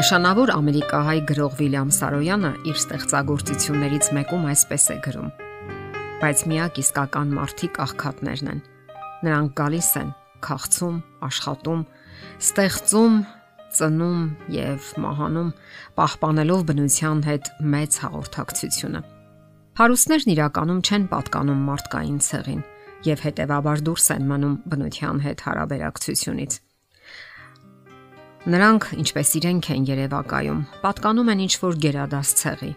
Նշանավոր ամերիկահայ գրող Վիլյամ Սարոյանը իր ստեղծագործություններից մեկում այսպես է գրում. Բայց միակ իսկական մարդիկ աղքատներն են։ Նրանք գալիս են, քաղցում, աշխատում, ստեղծում, ծնում եւ մահանում, պահպանելով բնության հետ մեծ հաղորդակցությունը։ Հարուստներն իրականում չեն պատկանում մարդկային ցեղին եւ հետեւաբար դուրս են մնում բնության հետ հարաբերակցությունից Նրանք, ինչպես իրենք են երևակայում, պատկանում են ինչ որ գերադաս ցեղի։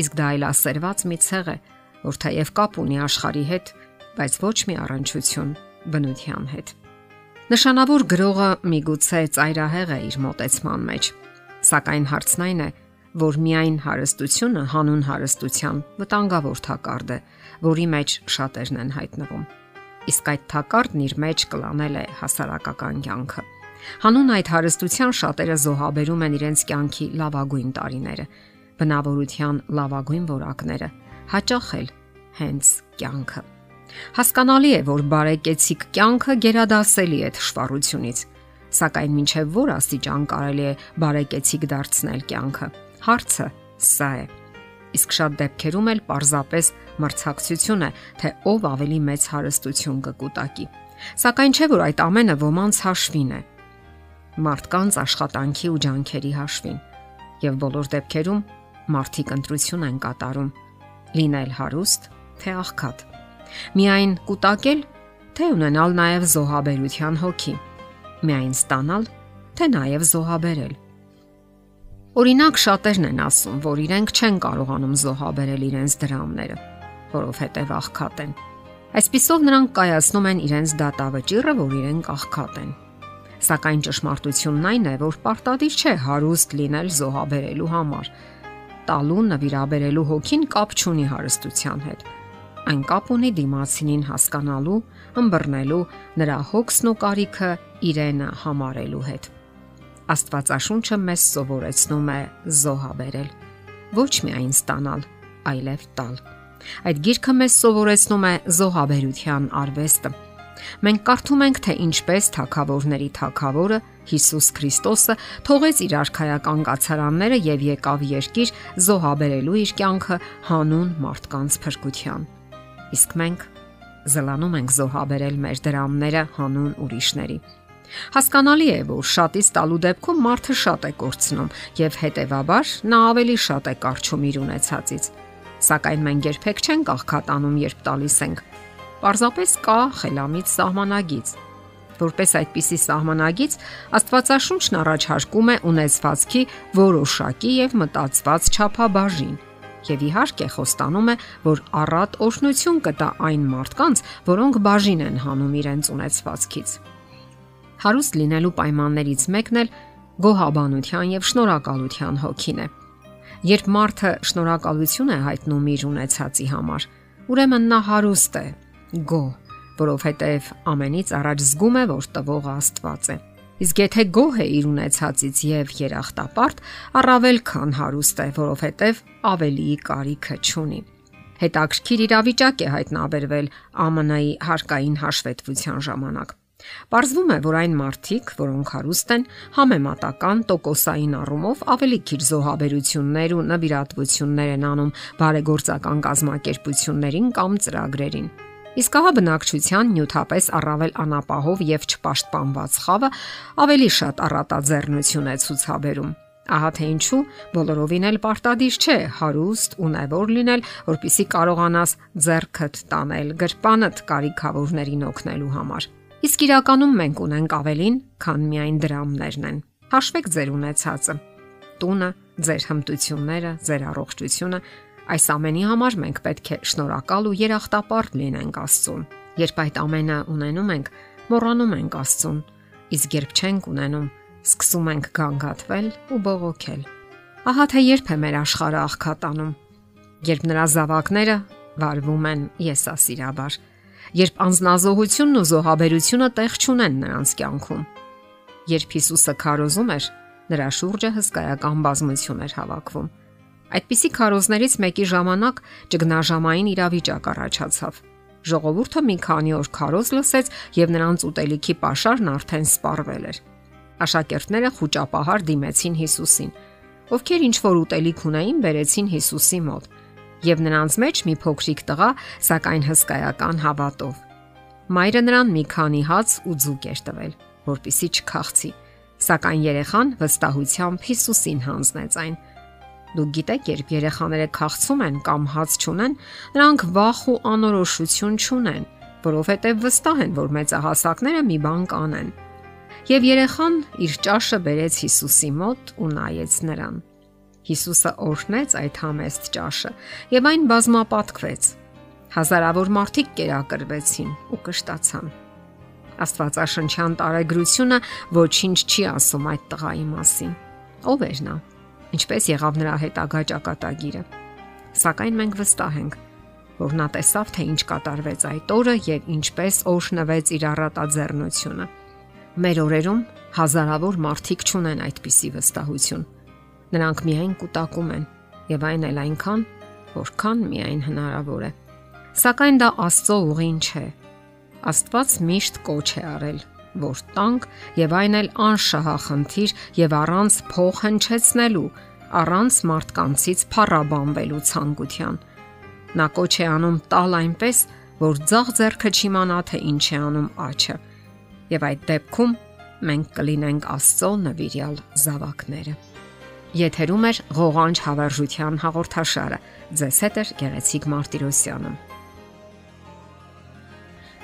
Իսկ դա այլասերված մի ցեղ է, որ թեև կապ ունի աշխարհի հետ, բայց ոչ մի առնչություն բնության հետ։ Նշանավոր գրողը միգուցե ծայրահեղ է իր մտածման մեջ, սակայն հարցն այն է, որ միայն հարստությունը հանուն հարստության վտանգավոր թակարդ է, որի մեջ շատերն են հայտնվում։ Իսկ այդ թակարդն իր մեջ կլանել է հասարակական կյանքը Հանուն այդ հարստության շատերը զոհաբերում են իրենց կյանքի լավագույն տարիները, բնավորության լավագույն որակները, հաճախ էլ հենց կյանքը։ Հասկանալի է, որ բարեկեցիկ կյանքը գերադասելի է թշվառությունից, սակայն մինչև որ աստիճան կարելի է բարեկեցիկ դարձնել կյանքը։ Հարցը սա է։ Իսկ շատ դեպքերում էլ պարզապես մրցակցություն է, թե ով ավելի մեծ հարստություն կկուտակի։ Սակայն չէ որ այդ ամենը ոմանց հաշվին է մարդկանց աշխատանքի ու ջանքերի հաշվին։ Եվ բոլոր դեպքերում մարդիկ ընտրություն են կատարում՝ լինել հարուստ, թե աղքատ։ Միայն կուտակել, թե ունենալ նաև զոհաբերության հոգի։ Միայն ստանալ, թե նաև զոհաբերել։ Օրինակ շատերն են ասում, որ իրենք չեն կարողանում զոհաբերել իրենց դրամները, որովհետև աղքատ են։ Այսպիսով նրանք կայացնում են իրենց դատավճիռը, որ իրենք աղքատ են Սակայն ճշմարտությունն այն է, որ պարտադիր չէ հարուստ լինել զոհաբերելու համար։ Տալու նվիրաբերելու հոգին կապ չունի հարստության հետ։ Այն կապ ունի դիմացինին հասկանալու, ըմբռնելու նրա հոգսն ու կարիքը իրենը համարելու հետ։ Աստվածաշունչը մեզ սովորեցնում է զոհաբերել, ոչ միայն ստանալ, այլև տալ։ Այդ գիրքը մեզ սովորեցնում է զոհաբերության արվեստը Մենք կարդում ենք, թե ինչպես թակավորների թակավորը Հիսուս Քրիստոսը թողեց իր արխայական կացարանները եւ եկավ երկիր զոհաբերելու իր կյանքը հանուն մարդկանց փրկության։ Իսկ մենք զլանում ենք զոհաբերել մեր դրամները հանուն ուրիշների։ Հասկանալի է, որ շատից տալու դեպքում մարդը շատ է կորցնում եւ հետեւաբար նա ավելի շատ է կարճում իր ունեցածից։ Սակայն մենք երբեք չենք աղքատանում, երբ տալիս ենք Պարզապես կա խելամիտ սահմանագից։ Որպես այդպիսի սահմանագից Աստվածաշունչն առաջարկում է ունեցվածքի որոշակի եւ մտածված չափաբաժին։ Եվ իհարկե խոստանում է, որ առատ օրհնություն կտա այն մարդկանց, որոնք բաժին են հանում իրենց ունեցվածքից։ Հարուստ լինելու պայմաններից մեկն էլ գոհաբանության եւ շնորհակալության հոգին է։ Երբ մարդը շնորհակալություն է հայտնում իր ունեցածի համար, ուրեմն նա հարուստ է, գոհ, որովհետև ամենից առաջ զգում է, որ տվողը Աստված է։ Իսկ եթե գոհ է իր ունեցածից եւ երախտապարտ, առավել քան հարուստ է, որովհետև ավելի կարիքը չունի։ Հետաքրքիր իրավիճակ է հայտնաբերվել ԱՄՆ-ի հարկային հաշվետվության ժամանակ։ Պարզվում է, որ այն մարդիկ, որոնք հարուստ են, համեմատական տոկոսային առումով ավելի քիչ զոհաբերություններ ու նվիրատվություններ են անում բարեգործական կազմակերպություններին կամ ծրագրերին։ Իսկ ահա բնակչության նյութապես առավել անապահով եւ չպաշտպանված խավը ավելի շատ առատաձեռնություն է ցուցաբերում։ Ահա թե ինչու բոլորովին էլ պարտադիր չէ հարուստ ունևոր լինել, որpիսի կարողանաս ձեռքդ տանել գրպանդ կարիքավորներին օգնելու համար։ Իսկ իրականում մենք ունենք ավելին, քան միայն դրամներն են։ Հաշվեք ձեր ունեցածը։ Տունը, ձեր հմտությունները, ձեր առողջությունը, Այս ամենի համար մենք պետք է շնորհակալ ու երախտապարտ լինենք Աստծուն։ Երբ այդ ամենը ունենում ենք, մոռանում ենք Աստծուն, իսկ երբ չենք ունենում, սկսում ենք գանգատվել ու բողոքել։ Ահա թե երբ է մեր աշխարհը աղքատանում, երբ նրա զավակները վարվում են եսասիրաբար, երբ անznազողությունն ու զոհաբերությունը տեղ չունեն նրանց կյանքում։ Երբ Հիսուսը քարոզում էր, նրա շուրջը հսկայական բազմություն էր հավաքվում Այդպիսի քարոզներից մեկի ժամանակ ճգնաժամային իրավիճակ առաջացավ։ Ժողովուրդը մի քանի օր քարոզ լսեց եւ նրանց ուտելիքի pašարն արդեն սպառվել էր։ Աշակերտները խոճապահար դիմեցին Հիսուսին, ովքեր ինչ որ ուտելիք ունեին, բերեցին Հիսուսի մոտ, եւ նրանց մեջ մի փոքրիկ տղա, սակայն հսկայական հավատով։ Մայրը նրան մի քանի հաց ու ձուկ էր տվել, որpիսի չքախցի, սակայն երեխան վստահությամբ Հիսուսին հանձնեց այն։ Դուք գիտեք, երբ երեխաները քաղցում են կամ հաց չունեն, նրանք վախ ու անորոշություն չունեն, որովհետև վստահ են, որ մեծահասակները մի բան կանեն։ Եվ երեխան իր ճաշը բերեց Հիսուսի մոտ ու նայեց նրան։ Հիսուսը օրհնեց այդ համեստ ճաշը եւ այն բազմապատկվեց։ Հազարավոր մարդիկ կերակրվեցին ու կշտացան։ Աստվածաշնչյան տարեգրությունը ոչինչ չի ասում այդ տղայի մասին։ Ով էր նա։ Ինչպես եղավ նրա հետագա ճակատագիրը։ Սակայն մենք վստահ ենք, որ նա տեսավ, թե ինչ կատարվեց այդ օրը եւ ինչպես օրհնվեց իր առատաձեռնությունը։ Մեր օրերում հազարավոր մարդիկ չունեն այդպիսի վստահություն Նրանք միայն կൂട്ടակում են եւ այն էլ այնքան, որքան միայն հնարավոր է։ Սակայն դա Աստծո ուղին չէ։ Աստված միշտ կոչ է արել, որ տանք եւ այն էլ անշահախնդիր եւ առանց փող հնչեցնելու, առանց մարդկանցից փառաբանվելու ցանկության։ Նա կոչ է անում տալ այնպես, որ ցաղ зерքը չիմանա թե ինչ է անում աչը։ Եվ այդ դեպքում մենք կլինենք Աստծո նվիրյալ զավակները։ Եթերում է ղողանջ հավերժության հաղորդաշարը։ Ձեզ հետ է Գեղեցիկ Մարտիրոսյանը։